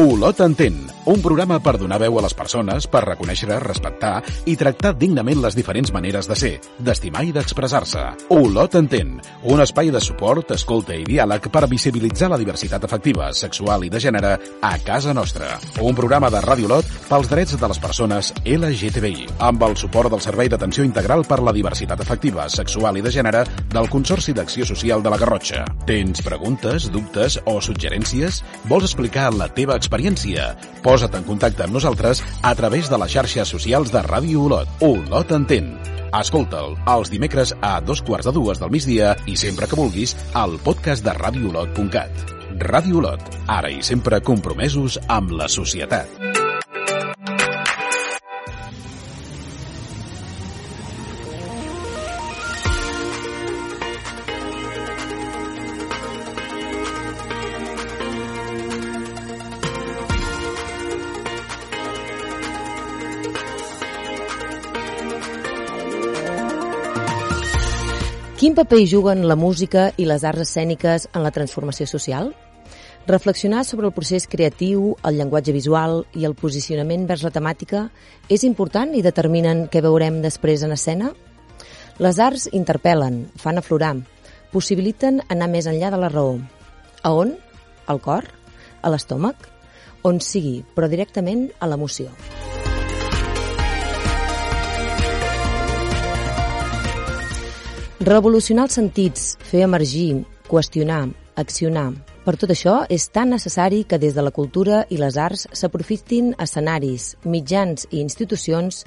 Olot entén, un programa per donar veu a les persones, per reconèixer, respectar i tractar dignament les diferents maneres de ser, d'estimar i d'expressar-se. Olot entén, un espai de suport, escolta i diàleg per visibilitzar la diversitat afectiva, sexual i de gènere a casa nostra. Un programa de Ràdio Olot pels drets de les persones LGTBI, amb el suport del Servei d'Atenció Integral per la Diversitat Afectiva, Sexual i de Gènere del Consorci d'Acció Social de la Garrotxa. Tens preguntes, dubtes o suggerències? Vols explicar la teva experiència? Posa't en contacte amb nosaltres a través de les xarxes socials de Ràdio Olot. Olot entén. Escolta'l els dimecres a dos quarts de dues del migdia i sempre que vulguis al podcast de radioolot.cat. Ràdio Olot, ara i sempre compromesos amb la societat. Quin paper hi juguen la música i les arts escèniques en la transformació social? Reflexionar sobre el procés creatiu, el llenguatge visual i el posicionament vers la temàtica és important i determinen què veurem després en escena? Les arts interpel·len, fan aflorar, possibiliten anar més enllà de la raó. A on? Al cor? A l'estómac? On sigui, però directament a l'emoció. Revolucionar els sentits, fer emergir, qüestionar, accionar. Per tot això, és tan necessari que des de la cultura i les arts s'aprofitin escenaris, mitjans i institucions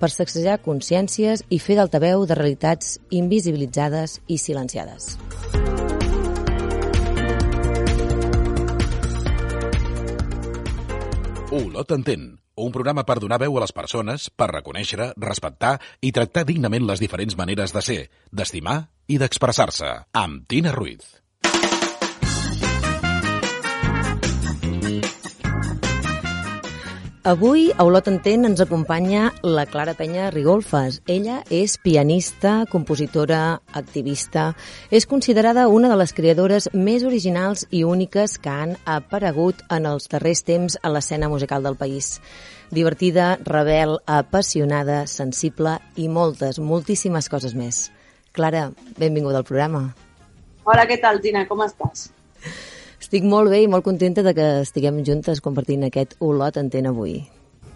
per sacsejar consciències i fer d'altaveu de realitats invisibilitzades i silenciades. Olot entén, un programa per donar veu a les persones, per reconèixer, respectar i tractar dignament les diferents maneres de ser, d'estimar i d'expressar-se. Amb Tina Ruiz. Avui a Olot Entén ens acompanya la Clara Penya Rigolfes. Ella és pianista, compositora, activista. És considerada una de les creadores més originals i úniques que han aparegut en els darrers temps a l'escena musical del país. Divertida, rebel, apassionada, sensible i moltes, moltíssimes coses més. Clara, benvinguda al programa. Hola, què tal, Tina? Com estàs? Estic molt bé i molt contenta de que estiguem juntes compartint aquest Olot Entén avui.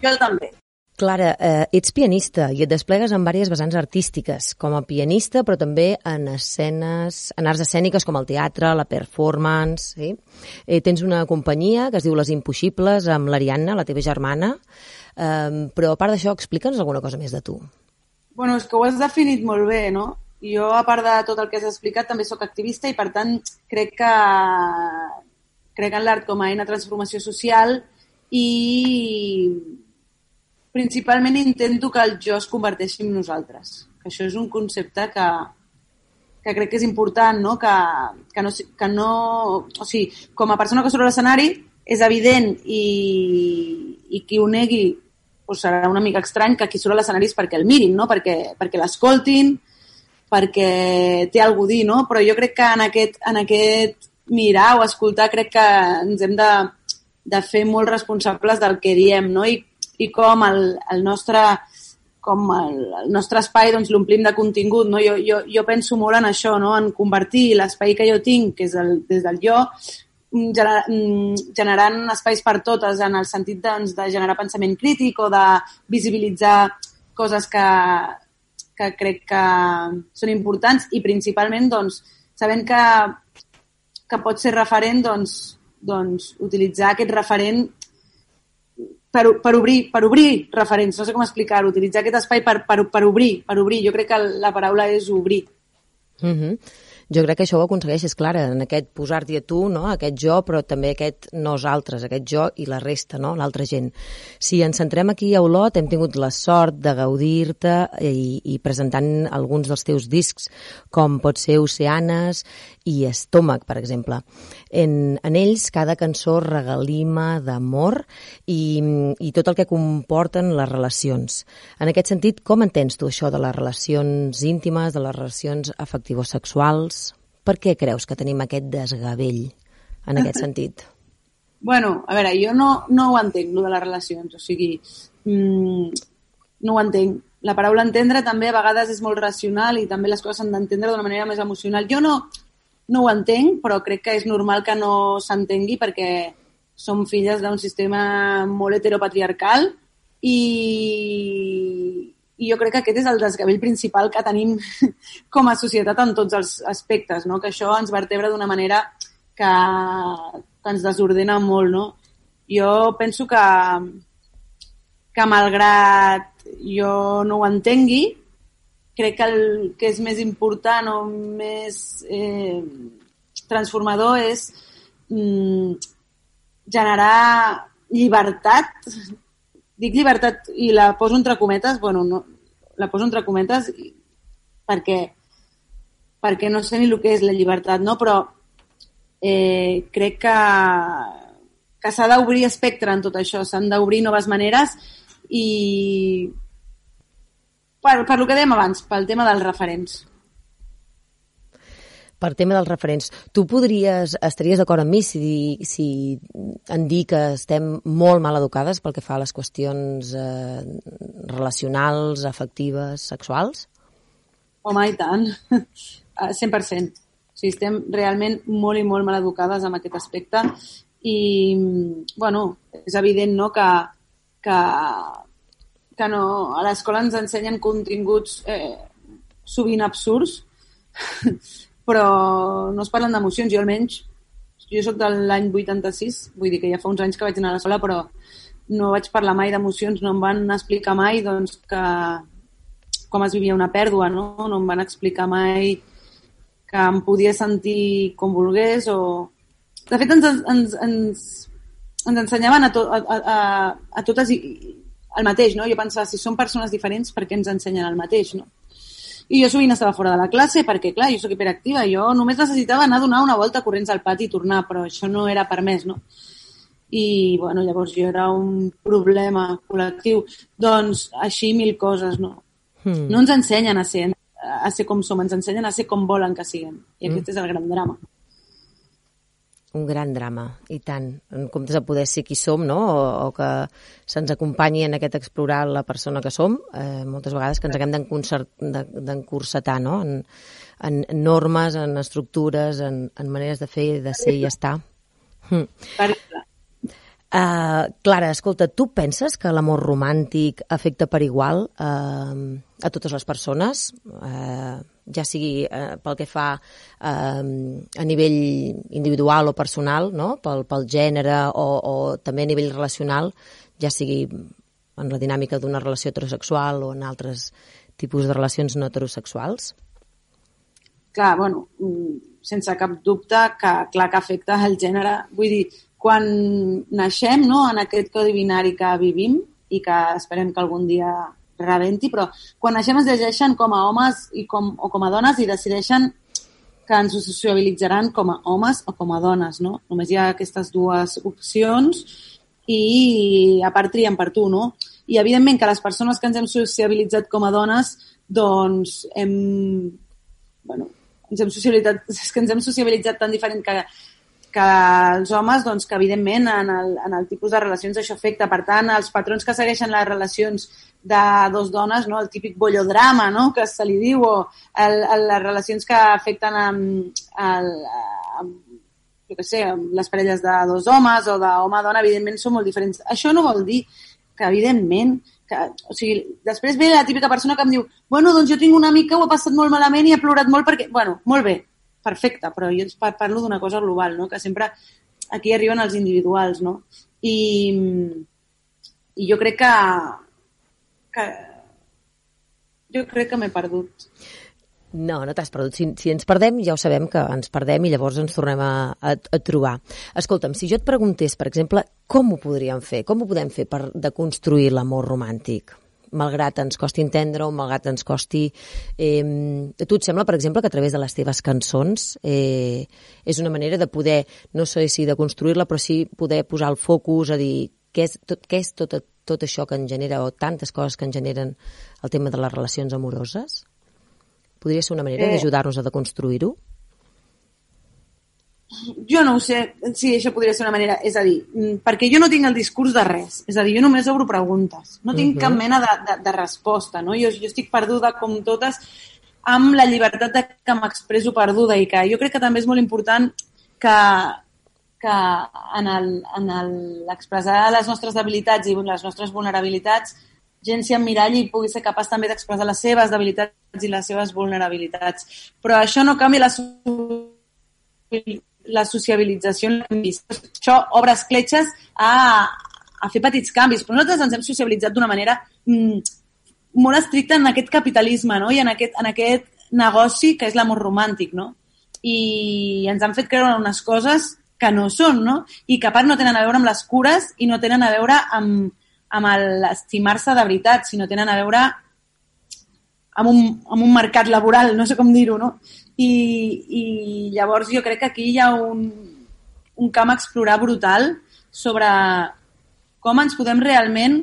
Jo també. Clara, eh, ets pianista i et desplegues en diverses vessants artístiques, com a pianista, però també en escenes, en arts escèniques com el teatre, la performance, sí? Eh, tens una companyia que es diu Les Impossibles, amb l'Ariadna, la teva germana, eh, però a part d'això, explica'ns alguna cosa més de tu. Bueno, és que ho has definit molt bé, no? Jo, a part de tot el que has explicat, també sóc activista i, per tant, crec que crec en l'art com a eina de transformació social i principalment intento que el jo es converteixi en nosaltres. Que això és un concepte que, que crec que és important, no? Que, que, no, que no... O sigui, com a persona que surt a l'escenari, és evident i, i qui ho negui doncs serà una mica estrany que qui surt a l'escenari és perquè el mirin, no? perquè, perquè l'escoltin, perquè té algú a dir, no? Però jo crec que en aquest, en aquest mirar o escoltar crec que ens hem de, de fer molt responsables del que diem, no? I, i com el, el nostre com el, el nostre espai doncs, l'omplim de contingut. No? Jo, jo, jo penso molt en això, no? en convertir l'espai que jo tinc, que és el, des del jo, gener, generant espais per totes en el sentit doncs, de generar pensament crític o de visibilitzar coses que, que crec que són importants i principalment doncs, sabent que, que pot ser referent doncs, doncs, utilitzar aquest referent per, per, obrir, per obrir referents, no sé com explicar-ho, utilitzar aquest espai per, per, per obrir, per obrir. Jo crec que la paraula és obrir. Mm -hmm. Jo crec que això ho aconsegueixes, Clara, en aquest posar-t'hi a tu, no? aquest jo, però també aquest nosaltres, aquest jo i la resta, no? l'altra gent. Si ens centrem aquí a Olot, hem tingut la sort de gaudir-te i, i presentant alguns dels teus discs, com pot ser Oceanes i Estómac, per exemple. En, en ells, cada cançó regalima d'amor i, i tot el que comporten les relacions. En aquest sentit, com entens tu això de les relacions íntimes, de les relacions afectivo-sexuals? Per què creus que tenim aquest desgavell en aquest sentit? Bueno, a veure, jo no, no ho entenc, lo de les relacions, o sigui, mmm, no ho entenc. La paraula entendre també a vegades és molt racional i també les coses s'han d'entendre d'una manera més emocional. Jo no, no ho entenc, però crec que és normal que no s'entengui perquè som filles d'un sistema molt heteropatriarcal i, i jo crec que aquest és el desgavell principal que tenim com a societat en tots els aspectes, no? que això ens vertebra d'una manera que, que ens desordena molt. No? Jo penso que, que malgrat jo no ho entengui, crec que el que és més important o més eh, transformador és mm, generar llibertat dic llibertat i la poso entre cometes, bueno, no, la poso entre cometes perquè, perquè no sé ni el que és la llibertat, no? però eh, crec que, que s'ha d'obrir espectre en tot això, s'han d'obrir noves maneres i per, per lo que dèiem abans, pel tema dels referents per tema dels referents. Tu podries, estaries d'acord amb mi si, si en dir que estem molt mal educades pel que fa a les qüestions eh, relacionals, afectives, sexuals? Home, i tant. 100%. O sigui, estem realment molt i molt mal educades en aquest aspecte i, bueno, és evident no, que, que, que no, a l'escola ens ensenyen continguts eh, sovint absurds però no es parlen d'emocions. Jo almenys, jo sóc de l'any 86, vull dir que ja fa uns anys que vaig anar a l'escola, però no vaig parlar mai d'emocions, no em van explicar mai doncs, que com es vivia una pèrdua, no? No em van explicar mai que em podia sentir com volgués o... De fet, ens, ens, ens, ens ensenyaven a, to, a, a, a totes i, el mateix, no? Jo pensava, si són persones diferents, per què ens ensenyen el mateix, no? I jo sovint estava fora de la classe perquè, clar, jo sóc hiperactiva, jo només necessitava anar a donar una volta corrents al pati i tornar, però això no era permès, no? I, bueno, llavors jo era un problema col·lectiu. Doncs així mil coses, no? Hmm. No ens ensenyen a ser, a ser com som, ens ensenyen a ser com volen que siguem. I hmm. aquest és el gran drama un gran drama, i tant, en comptes de poder ser qui som, no? o, o que se'ns acompanyi en aquest explorar la persona que som, eh, moltes vegades que ens haguem d'encursetar no? en, en normes, en estructures, en, en maneres de fer, de ser i estar. Hm. Uh, Clara, escolta, tu penses que l'amor romàntic afecta per igual uh, a totes les persones? Uh, ja sigui eh, pel que fa eh, a nivell individual o personal, no? pel, pel gènere o, o també a nivell relacional, ja sigui en la dinàmica d'una relació heterosexual o en altres tipus de relacions no heterosexuals? Clar, bueno, sense cap dubte que clar que afecta el gènere. Vull dir, quan naixem no, en aquest codi binari que vivim i que esperem que algun dia rebenti, però quan naixem es llegeixen com a homes i com, o com a dones i decideixen que ens sociabilitzaran com a homes o com a dones, no? Només hi ha aquestes dues opcions i a part trien per tu, no? I evidentment que les persones que ens hem sociabilitzat com a dones, doncs hem... Bueno, ens hem sociabilitzat, és que ens hem sociabilitzat tan diferent que que els homes, doncs, que evidentment en el, en el tipus de relacions això afecta. Per tant, els patrons que segueixen les relacions de dos dones, no? el típic bollodrama no? que se li diu, o el, el, les relacions que afecten amb, el, amb, jo què sé, amb les parelles de dos homes o d'home-dona, evidentment són molt diferents. Això no vol dir que, evidentment, que, o sigui, després ve la típica persona que em diu bueno, doncs jo tinc una amica que ho ha passat molt malament i ha plorat molt perquè... Bueno, molt bé, perfecte, però jo parlo d'una cosa global, no? que sempre aquí arriben els individuals, no? I, i jo crec que, que jo crec que m'he perdut. No, no t'has perdut. Si, si ens perdem, ja ho sabem que ens perdem i llavors ens tornem a, a, a trobar. Escolta'm, si jo et preguntés, per exemple, com ho podríem fer? Com ho podem fer per deconstruir l'amor romàntic? malgrat ens costi entendre-ho, malgrat ens costi... Eh, a tu et sembla, per exemple, que a través de les teves cançons eh, és una manera de poder, no sé si de construir-la, però sí poder posar el focus a dir què és tot, què és tot, tot això que en genera, o tantes coses que en generen el tema de les relacions amoroses? Podria ser una manera eh, d'ajudar-nos a deconstruir-ho? Jo no ho sé si això podria ser una manera. És a dir, mm, perquè jo no tinc el discurs de res. És a dir, jo només obro preguntes. No tinc uh -huh. cap mena de, de, de resposta. No? Jo, jo estic perduda com totes amb la llibertat de que m'expresso perduda i que jo crec que també és molt important que, que en l'expressar les nostres debilitats i les nostres vulnerabilitats gent s'hi emmiralli i pugui ser capaç també d'expressar les seves debilitats i les seves vulnerabilitats. Però això no canvia la, la sociabilització Això obre escletxes a, a fer petits canvis, però nosaltres ens hem sociabilitzat d'una manera mm, molt estricta en aquest capitalisme no? i en aquest, en aquest negoci que és l'amor romàntic, no? I ens han fet creure unes coses que no són, no? I que a part no tenen a veure amb les cures i no tenen a veure amb, amb l'estimar-se de veritat, sinó tenen a veure amb un, amb un mercat laboral, no sé com dir-ho, no? I, I llavors jo crec que aquí hi ha un, un camp a explorar brutal sobre com ens podem realment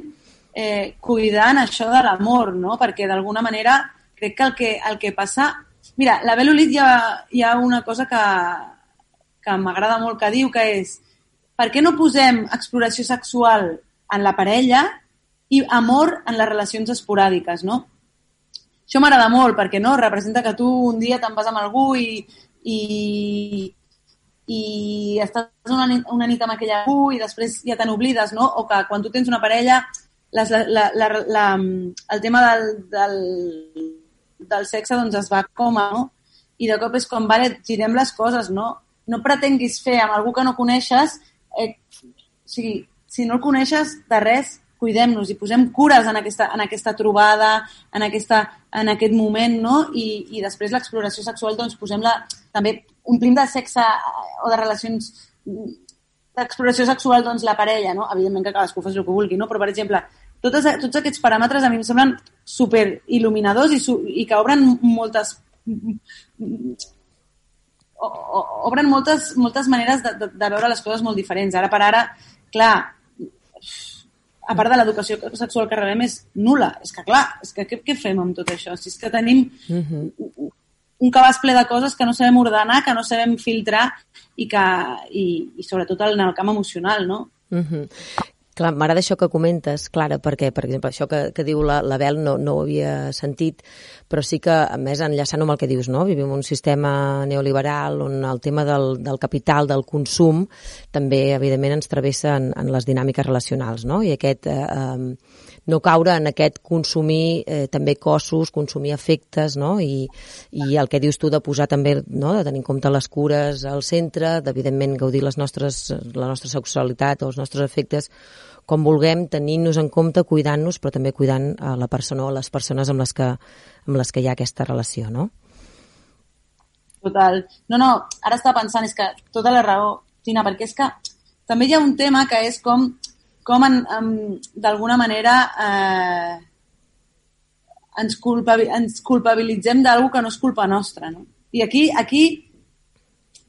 eh, cuidar en això de l'amor, no? Perquè d'alguna manera crec que el que, el que passa... Mira, la Belolit hi ha, hi ha una cosa que, que m'agrada molt que diu, que és per què no posem exploració sexual en la parella i amor en les relacions esporàdiques, no? Això m'agrada molt perquè no representa que tu un dia te'n vas amb algú i, i, i estàs una nit, una nit amb aquell algú i després ja te n'oblides, no? O que quan tu tens una parella les, la, la, la, la, el tema del, del, del sexe doncs es va com a, no? I de cop és com, vale, girem les coses, no? No pretenguis fer amb algú que no coneixes eh, o sigui, si no el coneixes de res, cuidem-nos i posem cures en aquesta, en aquesta trobada, en, aquesta, en aquest moment, no? I, i després l'exploració sexual, doncs, posem-la també, omplim de sexe eh, o de relacions d'exploració sexual, doncs, la parella, no? Evidentment que cadascú faci el que vulgui, no? Però, per exemple, totes, tots aquests paràmetres a mi em semblen super il·luminadors i, i que obren moltes obren moltes, moltes maneres de, de, de veure les coses molt diferents. Ara per ara, clar, a part de l'educació sexual que rebem, és nula. És que, clar, és que què, què fem amb tot això? Si és que tenim uh mhm. -huh. un cabàs ple de coses que no sabem ordenar, que no sabem filtrar i que, i, i sobretot en el camp emocional, no? Uh mhm. -huh. Clar, m'agrada això que comentes, Clara, perquè, per exemple, això que, que diu la, la Bel no, no ho havia sentit, però sí que, a més, enllaçant amb el que dius, no? Vivim un sistema neoliberal on el tema del, del capital, del consum, també, evidentment, ens travessa en, en les dinàmiques relacionals, no? I aquest... Eh, eh, no caure en aquest consumir eh, també cossos, consumir efectes, no? I, i el que dius tu de posar també, no? de tenir en compte les cures al centre, d'evidentment gaudir les nostres, la nostra sexualitat o els nostres efectes com vulguem, tenint-nos en compte, cuidant-nos, però també cuidant a la persona o les persones amb les que, amb les que hi ha aquesta relació, no? Total. No, no, ara estava pensant, és que tota la raó, Tina, perquè és que també hi ha un tema que és com, com d'alguna manera eh, ens, culpabil, ens culpabilitzem d'algú que no és culpa nostra, no? I aquí, aquí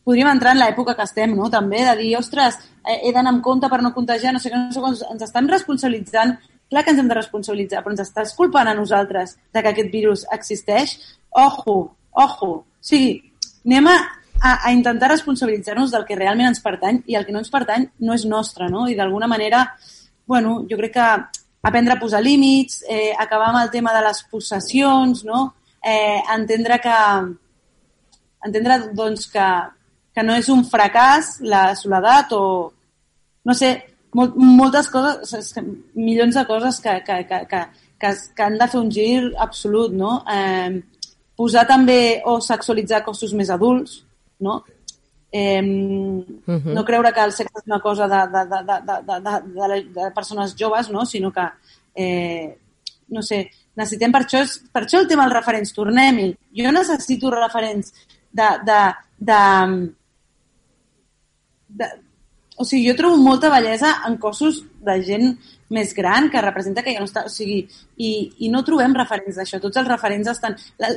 podríem entrar en l'època que estem, no? També, de dir, ostres, he d'anar amb compte per no contagiar, no sé què, no sé quants, ens estan responsabilitzant, clar que ens hem de responsabilitzar, però ens estàs culpant a nosaltres de que aquest virus existeix? Ojo, ojo. O sigui, anem a, a, a intentar responsabilitzar-nos del que realment ens pertany i el que no ens pertany no és nostre, no? I d'alguna manera, bueno, jo crec que aprendre a posar límits, eh, acabar amb el tema de les possessions, no? Eh, entendre que entendre doncs, que, que no és un fracàs la soledat o, no sé, molt, moltes coses, milions de coses que, que, que, que, que, que han de fer un gir absolut, no? Eh, posar també o sexualitzar cossos més adults, no? Eh, uh -huh. No creure que el sexe és una cosa de, de, de, de, de, de, de, de persones joves, no? sinó que, eh, no sé, necessitem per això, per això el tema dels referents, tornem-hi. Jo necessito referents de, de, de, de, o sigui, jo trobo molta bellesa en cossos de gent més gran que representa que ja no està... O sigui, i, i no trobem referents d'això. Tots els referents estan...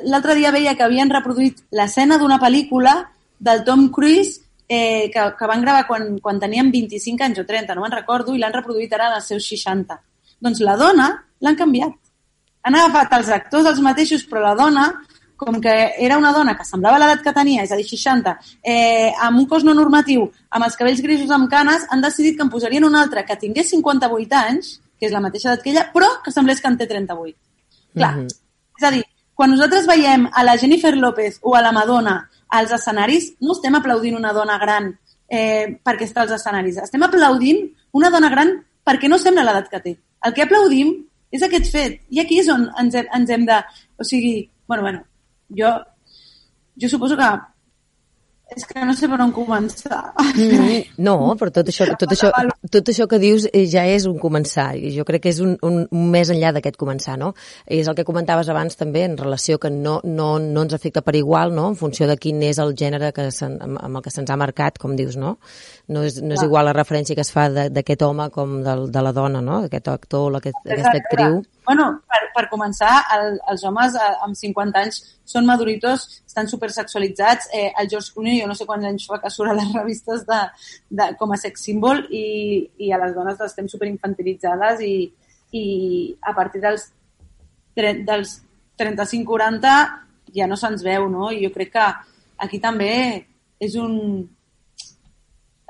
L'altre dia veia que havien reproduït l'escena d'una pel·lícula del Tom Cruise eh, que, que van gravar quan, quan teníem 25 anys o 30, no me'n recordo, i l'han reproduït ara als seus 60. Doncs la dona l'han canviat. Han agafat els actors els mateixos, però la dona com que era una dona que semblava l'edat que tenia, és a dir, 60, eh, amb un cos no normatiu, amb els cabells grisos amb canes, han decidit que en posarien una altra que tingués 58 anys, que és la mateixa edat que ella, però que semblés que en té 38. Clar, mm -hmm. és a dir, quan nosaltres veiem a la Jennifer López o a la Madonna als escenaris, no estem aplaudint una dona gran eh, perquè està als escenaris, estem aplaudint una dona gran perquè no sembla l'edat que té. El que aplaudim és aquest fet. I aquí és on ens hem, ens hem de... O sigui, bueno, bueno, jo, jo suposo que és que no sé per on començar. Mm, no, però tot això, tot, això, tot això que dius eh, ja és un començar. I jo crec que és un, un, un més enllà d'aquest començar, no? És el que comentaves abans també en relació que no, no, no ens afecta per igual, no? En funció de quin és el gènere que amb, amb el que se'ns ha marcat, com dius, no? No és, no és igual la referència que es fa d'aquest home com del, de la dona, no? D'aquest actor o aquest, aquesta actriu. Bueno, per, per començar, el, els homes eh, amb 50 anys són maduritos, estan supersexualitzats. Eh, el George Clooney, jo no sé quants anys fa que surt a les revistes de, de, com a sex símbol i, i a les dones les estem superinfantilitzades i, i a partir dels, dels 35-40 ja no se'ns veu, no? I jo crec que aquí també és un...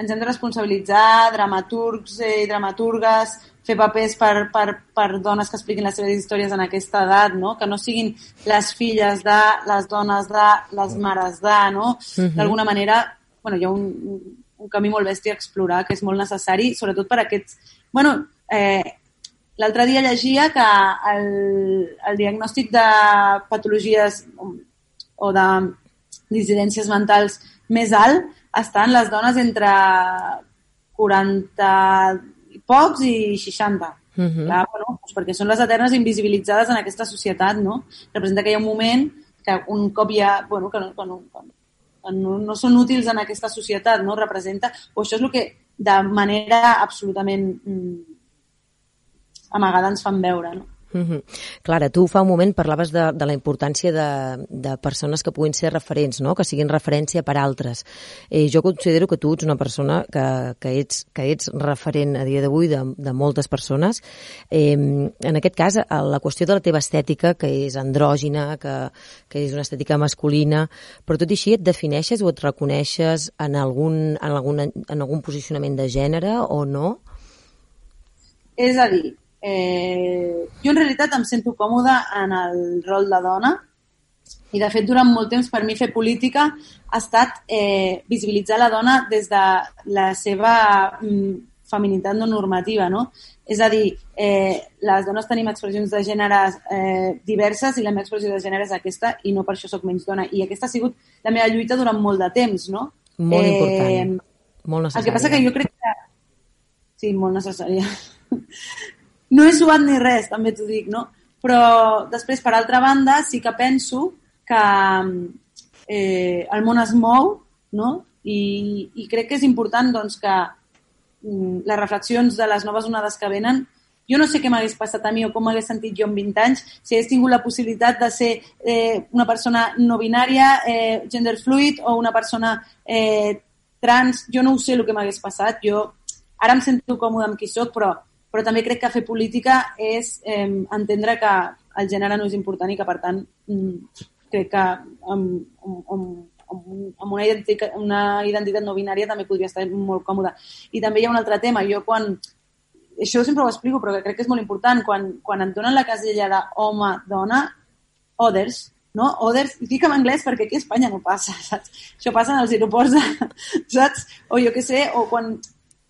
Ens hem de responsabilitzar, dramaturgs i dramaturgues, fer papers per, per, per dones que expliquin les seves històries en aquesta edat, no? que no siguin les filles de, les dones de, les mares de, no? Uh -huh. D'alguna manera, bueno, hi ha un, un camí molt bèstia a explorar que és molt necessari, sobretot per aquests... Bueno, eh, l'altre dia llegia que el, el diagnòstic de patologies o de dissidències mentals més alt estan les dones entre 40 pocs i 60. Uh -huh. Clar, bueno, doncs perquè són les eternes invisibilitzades en aquesta societat, no? Representa que hi ha un moment que un cop ja, bueno, que no, que no, que no, no són útils en aquesta societat, no? Representa, o això és el que de manera absolutament mm, amagada ens fan veure, no? Mm -hmm. Clara, tu fa un moment parlaves de, de la importància de, de persones que puguin ser referents, no? que siguin referència per altres. Eh, jo considero que tu ets una persona que, que, ets, que ets referent a dia d'avui de, de moltes persones. Eh, en aquest cas, la qüestió de la teva estètica, que és andrògina, que, que és una estètica masculina, però tot i així et defineixes o et reconeixes en algun, en algun, en algun posicionament de gènere o no? És a dir, Eh, jo en realitat em sento còmoda en el rol de dona i de fet durant molt temps per mi fer política ha estat eh, visibilitzar la dona des de la seva mm, feminitat no normativa, no? És a dir, eh, les dones tenim expressions de gènere eh, diverses i la meva expressió de gènere és aquesta i no per això sóc menys dona. I aquesta ha sigut la meva lluita durant molt de temps, no? Molt eh, important, molt necessària. El que passa que jo crec que... Sí, molt necessària. No és suat ni res, també t'ho dic, no? Però després, per altra banda, sí que penso que eh, el món es mou, no? I, i crec que és important doncs, que mm, les reflexions de les noves onades que venen jo no sé què m'hagués passat a mi o com m'hagués sentit jo en 20 anys si hagués tingut la possibilitat de ser eh, una persona no binària, eh, gender fluid o una persona eh, trans. Jo no ho sé el que m'hagués passat. Jo ara em sento còmode amb qui sóc, però però també crec que fer política és eh, entendre que el gènere no és important i que, per tant, mm, crec que amb, amb, amb, una, identitat, una identitat no binària també podria estar molt còmoda. I també hi ha un altre tema. Jo quan... Això sempre ho explico, però crec que és molt important. Quan, quan em donen la casella d'home, dona, others, no? Others, i fica en anglès perquè aquí a Espanya no passa, saps? Això passa en els aeroports, saps? O jo què sé, o quan...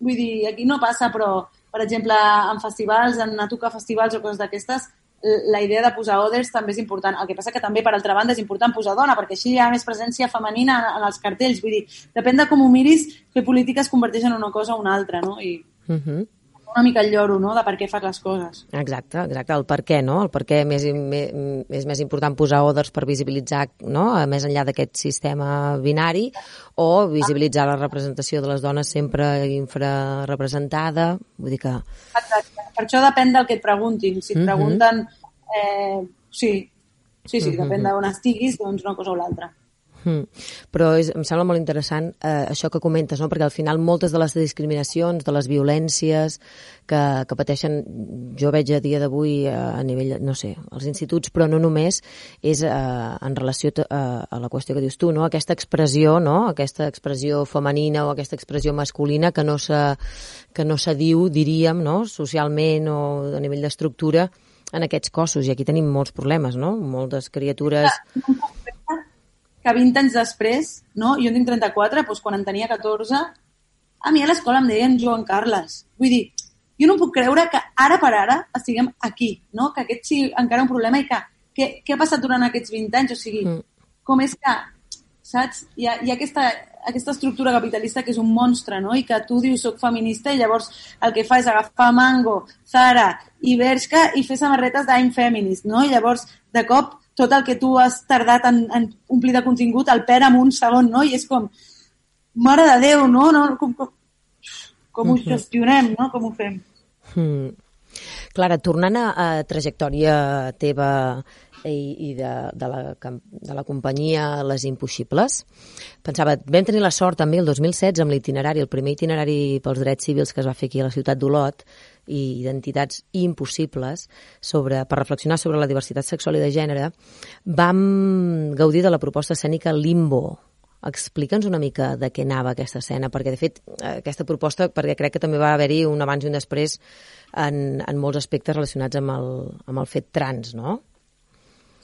Vull dir, aquí no passa, però per exemple, en festivals, en anar a tocar festivals o coses d'aquestes, la idea de posar oders també és important. El que passa que també, per altra banda, és important posar dona, perquè així hi ha més presència femenina en els cartells. Vull dir, depèn de com ho miris, fer política es converteix en una cosa o una altra, no? I uh -huh. Una mica el lloro, no?, de per què fas les coses. Exacte, exacte, el per què, no? El per què més, més, és més important posar ordres per visibilitzar, no?, més enllà d'aquest sistema binari, o visibilitzar la representació de les dones sempre infrarepresentada, vull dir que... Exacte, per això depèn del que et preguntin. Si et mhm. pregunten... Eh, sí, sí, sí, -huh. depèn d'on estiguis, doncs una cosa o l'altra. Mm. Però és, em sembla molt interessant eh, això que comentes, no? perquè al final moltes de les discriminacions, de les violències que, que pateixen, jo veig a dia d'avui eh, a nivell, no sé, als instituts, però no només, és eh, en relació eh, a la qüestió que dius tu, no? aquesta expressió, no? aquesta expressió femenina o aquesta expressió masculina que no se, que no se diu, diríem, no? socialment o a nivell d'estructura, en aquests cossos, i aquí tenim molts problemes, no? Moltes criatures que 20 anys després, no? jo en tinc 34, doncs quan en tenia 14, a mi a l'escola em deien Joan Carles. Vull dir, jo no puc creure que ara per ara estiguem aquí, no? que aquest sigui encara un problema i que què, què ha passat durant aquests 20 anys? O sigui, mm. com és que, saps? Hi ha, hi ha aquesta, aquesta estructura capitalista que és un monstre, no? I que tu dius soc feminista i llavors el que fa és agafar Mango, Zara i Bershka i fer samarretes d'Im Feminist, no? I llavors, de cop, tot el que tu has tardat en, en omplir de contingut el perd en un segon, no? I és com, mare de Déu, no? no? Com, com, com ho gestionem, no? Com ho fem? Mm. Clara, tornant a, a trajectòria teva i, i de, de, la, de la companyia Les Impossibles. Pensava, vam tenir la sort també el 2016 amb l'itinerari, el primer itinerari pels drets civils que es va fer aquí a la ciutat d'Olot, i identitats impossibles sobre, per reflexionar sobre la diversitat sexual i de gènere, vam gaudir de la proposta escènica Limbo. Explica'ns una mica de què anava aquesta escena, perquè de fet aquesta proposta, perquè crec que també va haver-hi un abans i un després en, en molts aspectes relacionats amb el, amb el fet trans, no?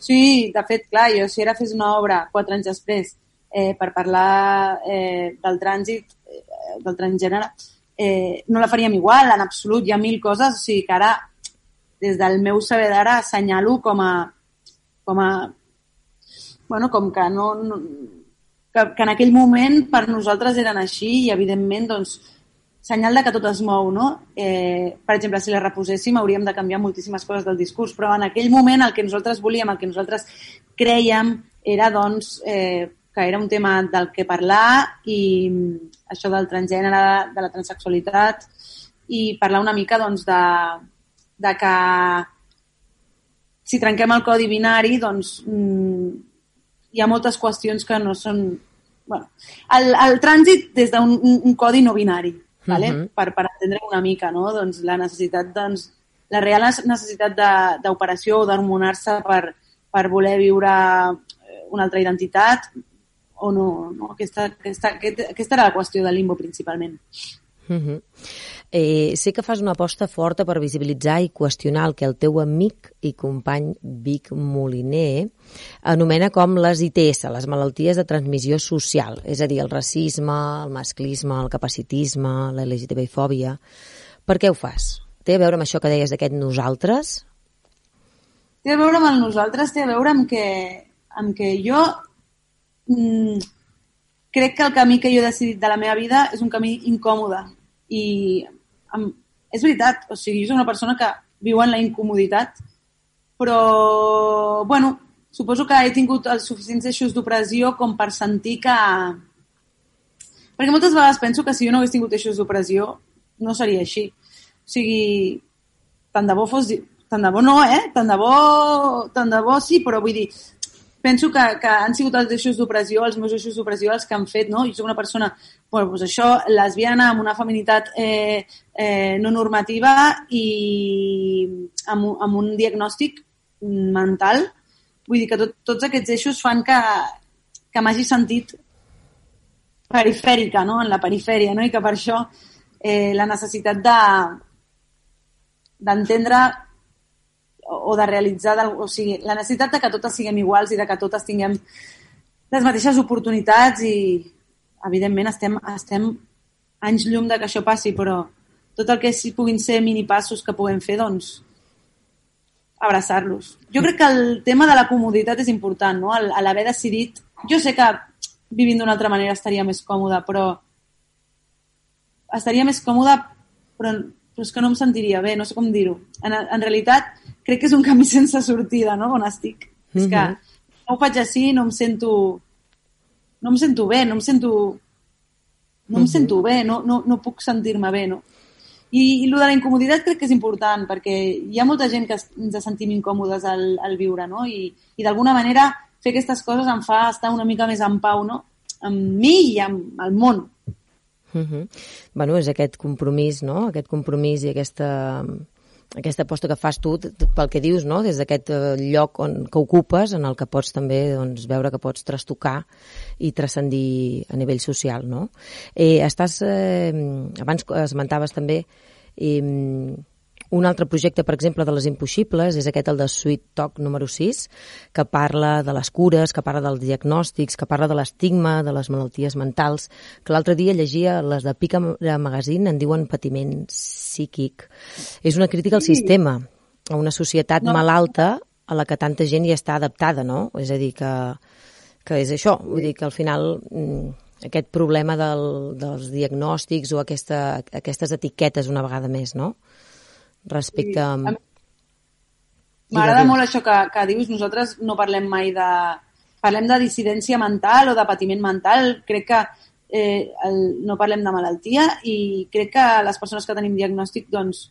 Sí, de fet, clar, jo si ara fes una obra quatre anys després eh, per parlar eh, del trànsit, eh, del transgènere, eh, no la faríem igual, en absolut. Hi ha mil coses, o sigui que ara, des del meu saber d'ara, assenyalo com a, com a bueno, com que no, no que, que en aquell moment per nosaltres eren així i evidentment doncs senyal de que tot es mou, no? Eh, per exemple, si la reposéssim hauríem de canviar moltíssimes coses del discurs, però en aquell moment el que nosaltres volíem, el que nosaltres creiem era doncs eh, que era un tema del que parlar i això del transgènere, de la transexualitat i parlar una mica doncs, de, de que si trenquem el codi binari doncs mm, hi ha moltes qüestions que no són... Bueno, el, el trànsit des d'un un, un codi no binari, vale? Uh mhm. -huh. per, per entendre una mica, no? Doncs la necessitat, doncs, la real necessitat d'operació o d'hormonar-se per, per voler viure una altra identitat o no. no? Aquesta, aquesta, aquesta era la qüestió del limbo principalment. Uh mhm. -huh. eh, sé que fas una aposta forta per visibilitzar i qüestionar el que el teu amic i company Vic Moliner anomena com les ITS, les malalties de transmissió social, és a dir, el racisme, el masclisme, el capacitisme, la LGTBI-fòbia. Per què ho fas? Té a veure amb això que deies d'aquest nosaltres? Té a veure amb el nosaltres, té a veure amb que, amb que jo mm, crec que el camí que jo he decidit de la meva vida és un camí incòmode i amb, és veritat, o sigui, jo soc una persona que viu en la incomoditat, però, bueno, suposo que he tingut els suficients eixos d'opressió com per sentir que... Perquè moltes vegades penso que si jo no hagués tingut eixos d'opressió no seria així. O sigui, tant de bo fos... Tant de bo no, eh? Tant de bo, tant de bo sí, però vull dir, penso que, que han sigut els eixos d'opressió, els meus eixos d'opressió els que han fet, no? Jo soc una persona, bueno, doncs això, lesbiana, amb una feminitat eh, eh, no normativa i amb, amb un diagnòstic mental. Vull dir que tot, tots aquests eixos fan que, que m'hagi sentit perifèrica, no? En la perifèria, no? I que per això eh, la necessitat de d'entendre o de realitzar, o sigui, la necessitat de que totes siguem iguals i de que totes tinguem les mateixes oportunitats i, evidentment, estem, estem anys llum de que això passi, però tot el que si puguin ser mini passos que puguem fer, doncs, abraçar-los. Jo crec que el tema de la comoditat és important, no? L'haver decidit... Jo sé que vivint d'una altra manera estaria més còmoda, però estaria més còmoda, però però és que no em sentiria bé, no sé com dir-ho. En, en realitat, crec que és un camí sense sortida, no?, on estic. Mm -hmm. És que Mhm. no ho faig així, no em sento... No em sento bé, no em sento... No em Mhm. sento bé, no, no, no puc sentir-me bé, no? I, I el de la incomoditat crec que és important, perquè hi ha molta gent que ens sentim incòmodes al, al viure, no? I, i d'alguna manera fer aquestes coses em fa estar una mica més en pau, no? Amb mi i amb el món. Uh -huh. bueno, és aquest compromís, no? Aquest compromís i aquesta, aquesta aposta que fas tu pel que dius, no? Des d'aquest eh, lloc on, que ocupes, en el que pots també doncs, veure que pots trastocar i transcendir a nivell social, no? Eh, estàs, eh, abans esmentaves també eh, un altre projecte, per exemple, de les impossibles és aquest, el de Sweet Talk número 6, que parla de les cures, que parla dels diagnòstics, que parla de l'estigma, de les malalties mentals, que l'altre dia llegia les de Pica Magazine, en diuen patiment psíquic. És una crítica al sistema, a una societat No. malalta a la que tanta gent hi està adaptada, no? És a dir, que, que és això, vull dir que al final mm, aquest problema del, dels diagnòstics o aquesta, aquestes etiquetes una vegada més, no? Respecte Sí. M'agrada molt això que, que dius. Nosaltres no parlem mai de... Parlem de dissidència mental o de patiment mental. Crec que eh, el, no parlem de malaltia i crec que les persones que tenim diagnòstic, doncs,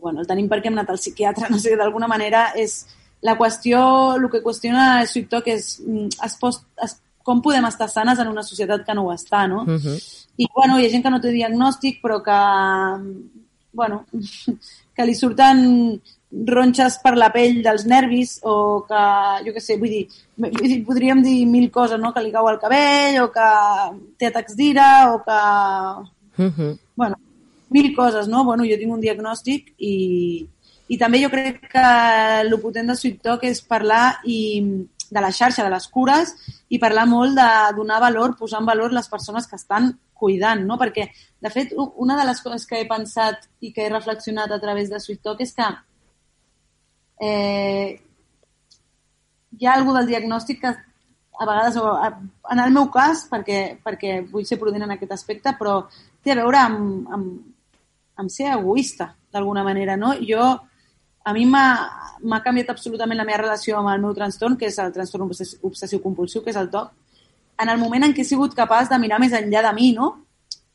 bueno, el tenim perquè hem anat al psiquiatre, no sé, d'alguna manera és la qüestió, el que qüestiona el Sweet és mm, es post, es, com podem estar sanes en una societat que no ho està, no? Uh -huh. I, bueno, hi ha gent que no té diagnòstic, però que, bueno, que li surten ronxes per la pell dels nervis o que, jo què sé, vull dir, vull dir, podríem dir mil coses, no? Que li cau el cabell o que té atacs d'ira o que... Uh -huh. Bueno, mil coses, no? Bueno, jo tinc un diagnòstic i, i també jo crec que el potent de Sweet Talk és parlar i de la xarxa, de les cures, i parlar molt de donar valor, posar en valor les persones que estan cuidant, no? Perquè, de fet, una de les coses que he pensat i que he reflexionat a través de Sweet Talk és que eh, hi ha alguna del diagnòstic que a vegades, o en el meu cas, perquè, perquè vull ser prudent en aquest aspecte, però té a veure amb, amb, amb ser egoista, d'alguna manera, no? Jo, a mi m'ha canviat absolutament la meva relació amb el meu trastorn, que és el trastorn obsess- obsessiu-compulsiu, que és el TOC, en el moment en què he sigut capaç de mirar més enllà de mi, no?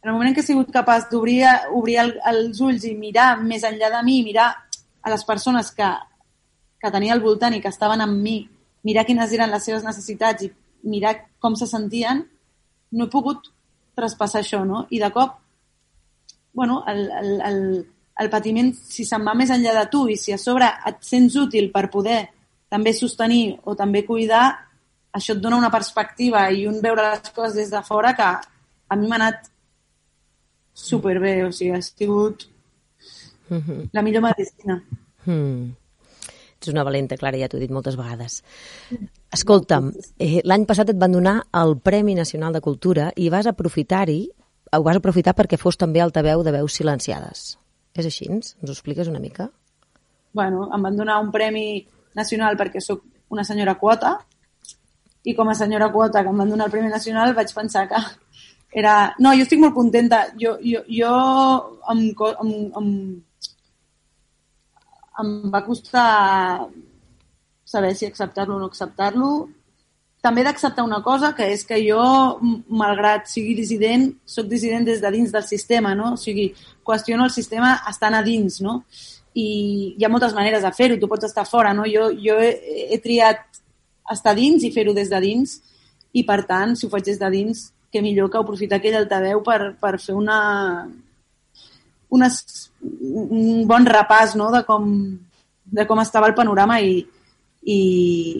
En el moment en què he sigut capaç d'obrir obrir el, els ulls i mirar més enllà de mi, mirar a les persones que, que tenia al voltant i que estaven amb mi, mirar quines eren les seves necessitats i mirar com se sentien, no he pogut traspassar això, no? I de cop, bueno, el, el, el, el patiment, si se'n va més enllà de tu i si a sobre et sents útil per poder també sostenir o també cuidar, això et dona una perspectiva i un veure les coses des de fora que a mi m'ha anat superbé, o sigui, ha sigut -huh. la millor medicina. Hmm. Ets una valenta, Clara, ja t'ho he dit moltes vegades. Escolta'm, eh, l'any passat et van donar el Premi Nacional de Cultura i vas aprofitar-hi, ho vas aprofitar perquè fos també altaveu de veus silenciades. És així? Ens ho expliques una mica? bueno, em van donar un premi nacional perquè sóc una senyora quota i com a senyora quota que em van donar el Premi Nacional vaig pensar que era... No, jo estic molt contenta. Jo, jo, jo em, em, em, em va costar saber si acceptar-lo o no acceptar-lo. També d'acceptar una cosa, que és que jo, malgrat sigui dissident, sóc dissident des de dins del sistema, no? O sigui, qüestiono el sistema estant a dins, no? I hi ha moltes maneres de fer-ho, tu pots estar fora, no? Jo, jo he, he triat estar dins i fer-ho des de dins i, per tant, si ho faig des de dins, que millor que aprofitar aquell altaveu per, per fer una, unes, un bon repàs no? de, com, de com estava el panorama i, i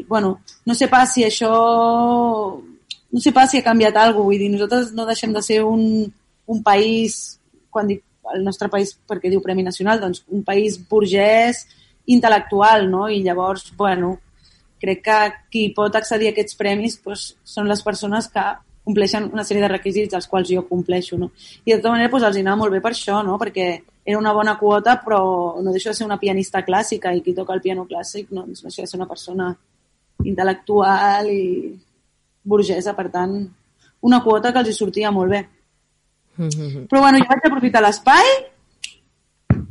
bueno, no sé pas si això no sé pas si ha canviat alguna cosa, vull dir, nosaltres no deixem de ser un, un país, quan dic el nostre país perquè diu Premi Nacional, doncs un país burgès, intel·lectual, no? I llavors, bueno, crec que qui pot accedir a aquests premis doncs, són les persones que compleixen una sèrie de requisits als quals jo compleixo, no? I de tota manera doncs, els anava molt bé per això, no? Perquè era una bona quota, però no deixo de ser una pianista clàssica i qui toca el piano clàssic no, no deixa de ser una persona intel·lectual i burgesa, per tant, una quota que els hi sortia molt bé. Mm -hmm. Però bueno, jo vaig aprofitar l'espai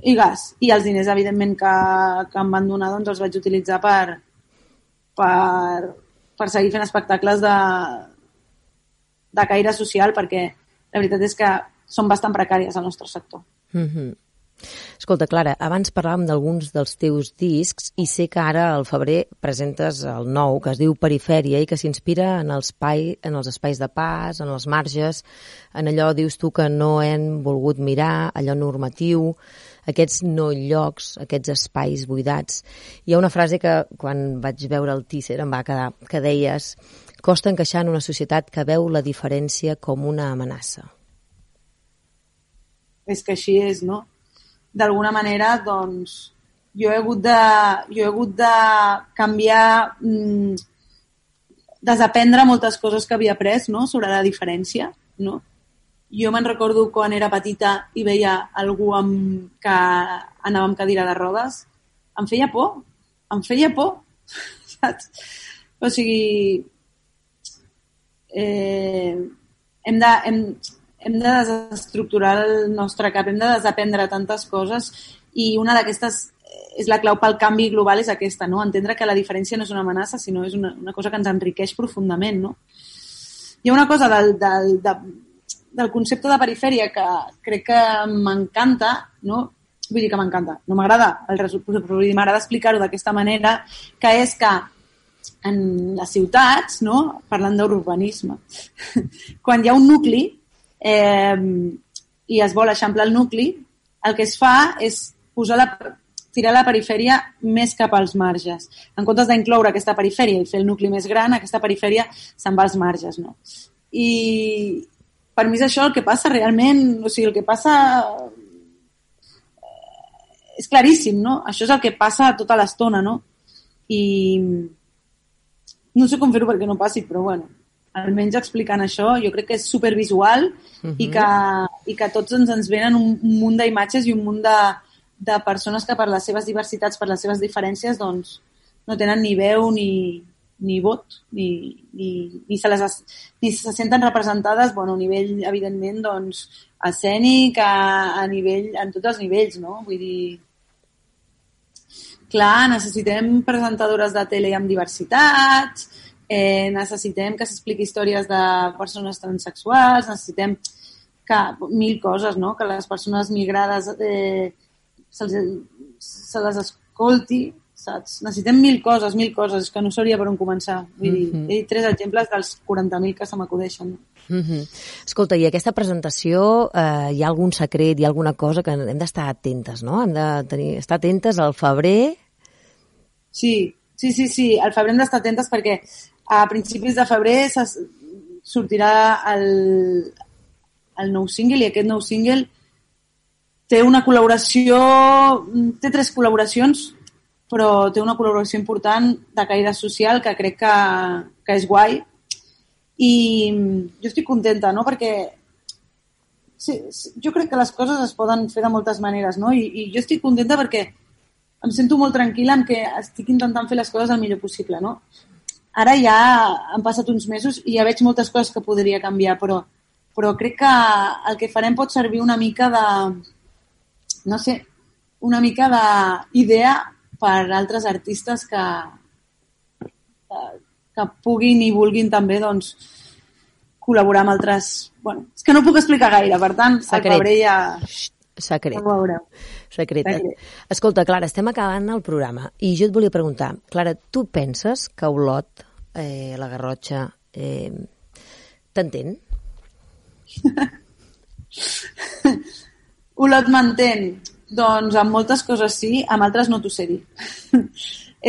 i gas. I els diners, evidentment, que, que em van donar, doncs els vaig utilitzar per, per, per seguir fent espectacles de, de caire social, perquè la veritat és que són bastant precàries al nostre sector. Mm -hmm. Escolta, Clara, abans parlàvem d'alguns dels teus discs i sé que ara al febrer presentes el nou, que es diu Perifèria i que s'inspira en, el espai, en els espais de pas, en els marges, en allò, dius tu, que no hem volgut mirar, allò normatiu, aquests no llocs, aquests espais buidats. Hi ha una frase que quan vaig veure el teaser em va quedar, que deies costa encaixar en una societat que veu la diferència com una amenaça és que així és, no? D'alguna manera, doncs, jo he hagut de, jo he hagut de canviar, mmm, desaprendre moltes coses que havia après, no?, sobre la diferència, no? Jo me'n recordo quan era petita i veia algú amb, que anava amb cadira de rodes, em feia por, em feia por, saps? O sigui, eh, hem de, hem, hem de desestructurar el nostre cap, hem de desaprendre tantes coses i una d'aquestes és la clau pel canvi global és aquesta, no? entendre que la diferència no és una amenaça, sinó és una, una cosa que ens enriqueix profundament. No? Hi ha una cosa del, del, de, del concepte de perifèria que crec que m'encanta, no? vull dir que m'encanta, no m'agrada el resultat, però m'agrada explicar-ho d'aquesta manera, que és que en les ciutats, no? parlant d'urbanisme, quan hi ha un nucli, eh, i es vol eixamplar el nucli, el que es fa és posar la, tirar la perifèria més cap als marges. En comptes d'incloure aquesta perifèria i fer el nucli més gran, aquesta perifèria se'n va als marges. No? I per mi és això el que passa realment, o sigui, el que passa eh, és claríssim, no? Això és el que passa tota l'estona, no? I no sé com fer-ho perquè no passi, però bueno, almenys explicant això, jo crec que és supervisual uh -huh. i, mhm. que, i que tots ens, ens venen un, un munt d'imatges i un munt de, de persones que per les seves diversitats, per les seves diferències, doncs no tenen ni veu ni, ni vot, ni, ni, ni, se les, ni se senten representades bueno, a nivell, evidentment, doncs, escènic, a, a nivell, en tots els nivells, no? Vull dir, clar, necessitem presentadores de tele amb diversitats, eh, necessitem que s'expliqui històries de persones transexuals, necessitem que, mil coses, no? que les persones migrades eh, se, se les escolti, saps? Necessitem mil coses, mil coses, que no sabria per on començar. Vull dir, mm -hmm. he dit tres exemples dels 40.000 que se m'acudeixen. Mm -hmm. Escolta, i aquesta presentació, eh, hi ha algun secret, hi ha alguna cosa que hem d'estar atentes, no? Hem de tenir, estar atentes al febrer. Sí, sí, sí, sí, al febrer hem d'estar atentes perquè a principis de febrer sortirà el, el nou single i aquest nou single té una col·laboració, té tres col·laboracions, però té una col·laboració important de caire social que crec que, que és guai i jo estic contenta, no? Perquè sí, jo crec que les coses es poden fer de moltes maneres, no? I, i jo estic contenta perquè em sento molt tranquil·la en que estic intentant fer les coses el millor possible, no? Ara ja han passat uns mesos i ja veig moltes coses que podria canviar, però, però crec que el que farem pot servir una mica de, no sé, una mica d'idea per altres artistes que, que, que puguin i vulguin també doncs, col·laborar amb altres... Bueno, és que no puc explicar gaire, per tant, Secret. al febrer ja... Secret. Ja ho veureu. Secret. Secret. Escolta, Clara, estem acabant el programa i jo et volia preguntar, Clara, tu penses que Olot, eh, la Garrotxa, eh, t'entén? Olot m'entén? Doncs amb moltes coses sí, amb altres no t'ho sé dir.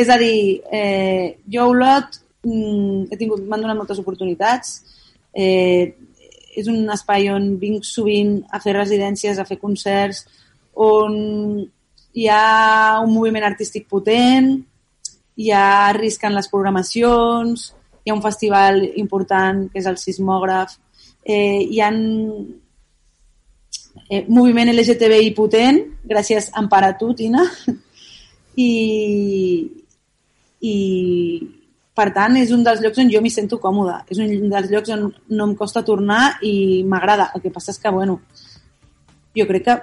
És a dir, eh, jo Olot mm, tingut, m'han donat moltes oportunitats, eh, és un espai on vinc sovint a fer residències, a fer concerts, on hi ha un moviment artístic potent, hi ha risc en les programacions, hi ha un festival important que és el Sismògraf, eh, hi ha eh, moviment LGTBI potent, gràcies a Empara tu, Tina, i, i, Per tant, és un dels llocs on jo m'hi sento còmoda. És un dels llocs on no em costa tornar i m'agrada. El que passa és que, bueno, jo crec que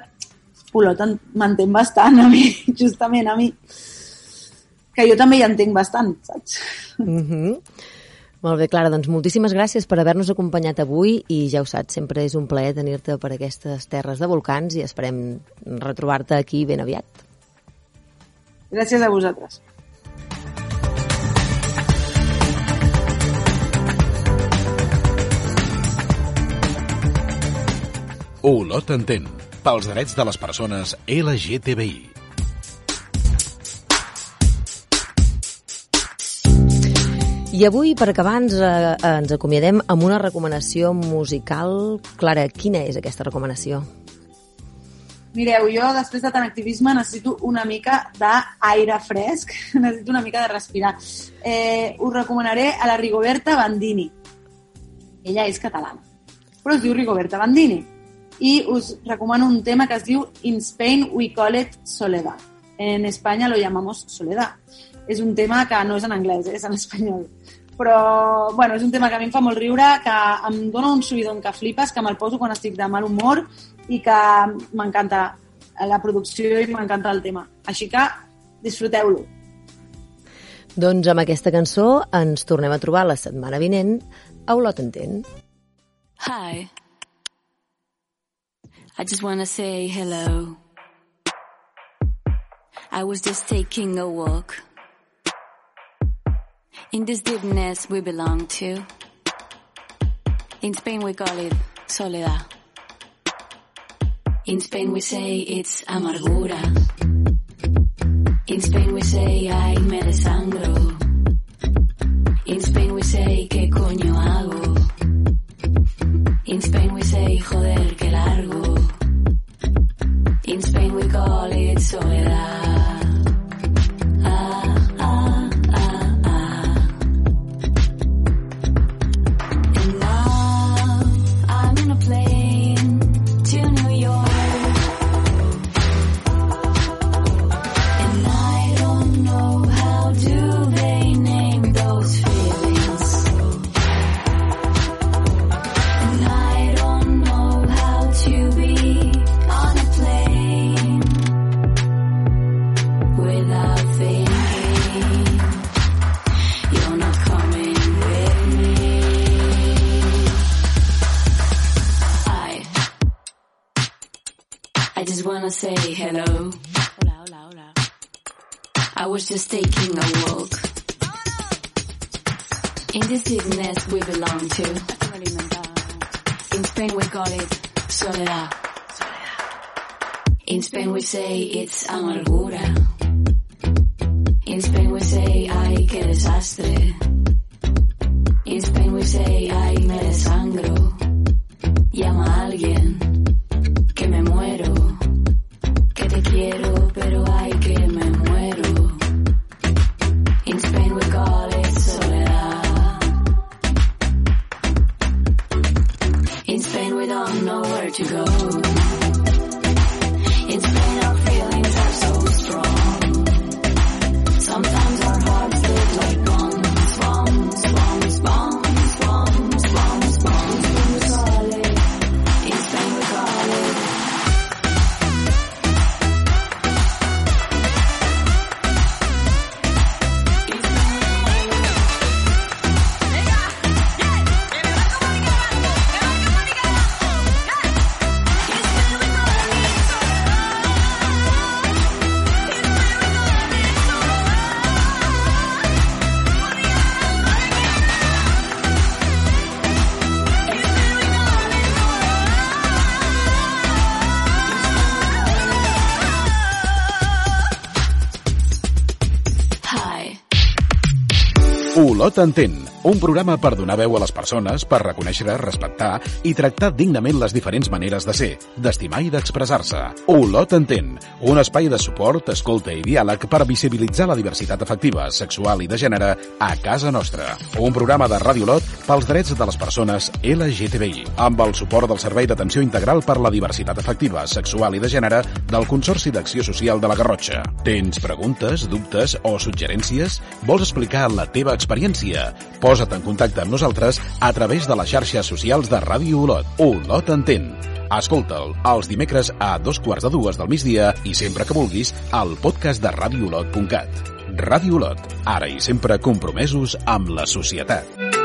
Olot m'entén bastant a mi, justament a mi. Que jo també hi entenc bastant, saps? Mm -hmm. Molt bé, Clara, doncs moltíssimes gràcies per haver-nos acompanyat avui i ja ho saps, sempre és un plaer tenir-te per aquestes terres de volcans i esperem retrobar-te aquí ben aviat. Gràcies a vosaltres. Olot entén, pels drets de les persones LGTBI. I avui, per acabar, ens, eh, ens acomiadem amb una recomanació musical. Clara, quina és aquesta recomanació? Mireu, jo després de tant activisme necessito una mica d'aire fresc, necessito una mica de respirar. Eh, us recomanaré a la Rigoberta Bandini. Ella és catalana, però es diu Rigoberta Bandini i us recomano un tema que es diu In Spain we call it Soledad. En España lo llamamos Soledad. És un tema que no és en anglès, és en espanyol. Però, bueno, és un tema que a mi em fa molt riure, que em dona un subidon que flipes, que me'l poso quan estic de mal humor i que m'encanta la producció i m'encanta el tema. Així que disfruteu-lo. Doncs amb aquesta cançó ens tornem a trobar la setmana vinent a Olot Entén. Hi. I just want to say hello. I was just taking a walk. In this deepness we belong to. In Spain we call it soledad. In Spain we say it's amargura. In Spain we say ay me desangro. In Spain we say ¿qué coño In this sickness we belong to. In Spain we call it soledad. In Spain we say it's amargura. In Spain we say ay qué desastre. In Spain we say ay me desangro. Olot entén, un programa per donar veu a les persones, per reconèixer, respectar i tractar dignament les diferents maneres de ser, d'estimar i d'expressar-se. Olot entén, un espai de suport, escolta i diàleg per visibilitzar la diversitat afectiva, sexual i de gènere a casa nostra. Un programa de Ràdio Olot pels drets de les persones LGTBI, amb el suport del Servei d'Atenció Integral per la Diversitat Afectiva, Sexual i de Gènere del Consorci d'Acció Social de la Garrotxa. Tens preguntes, dubtes o suggerències? Vols explicar la teva experiència? Posa't en contacte amb nosaltres a través de les xarxes socials de Ràdio Olot. Olot entén. Escolta'l els dimecres a dos quarts de dues del migdia i sempre que vulguis al podcast de radioolot.cat. Ràdio Olot, ara i sempre compromesos amb la societat.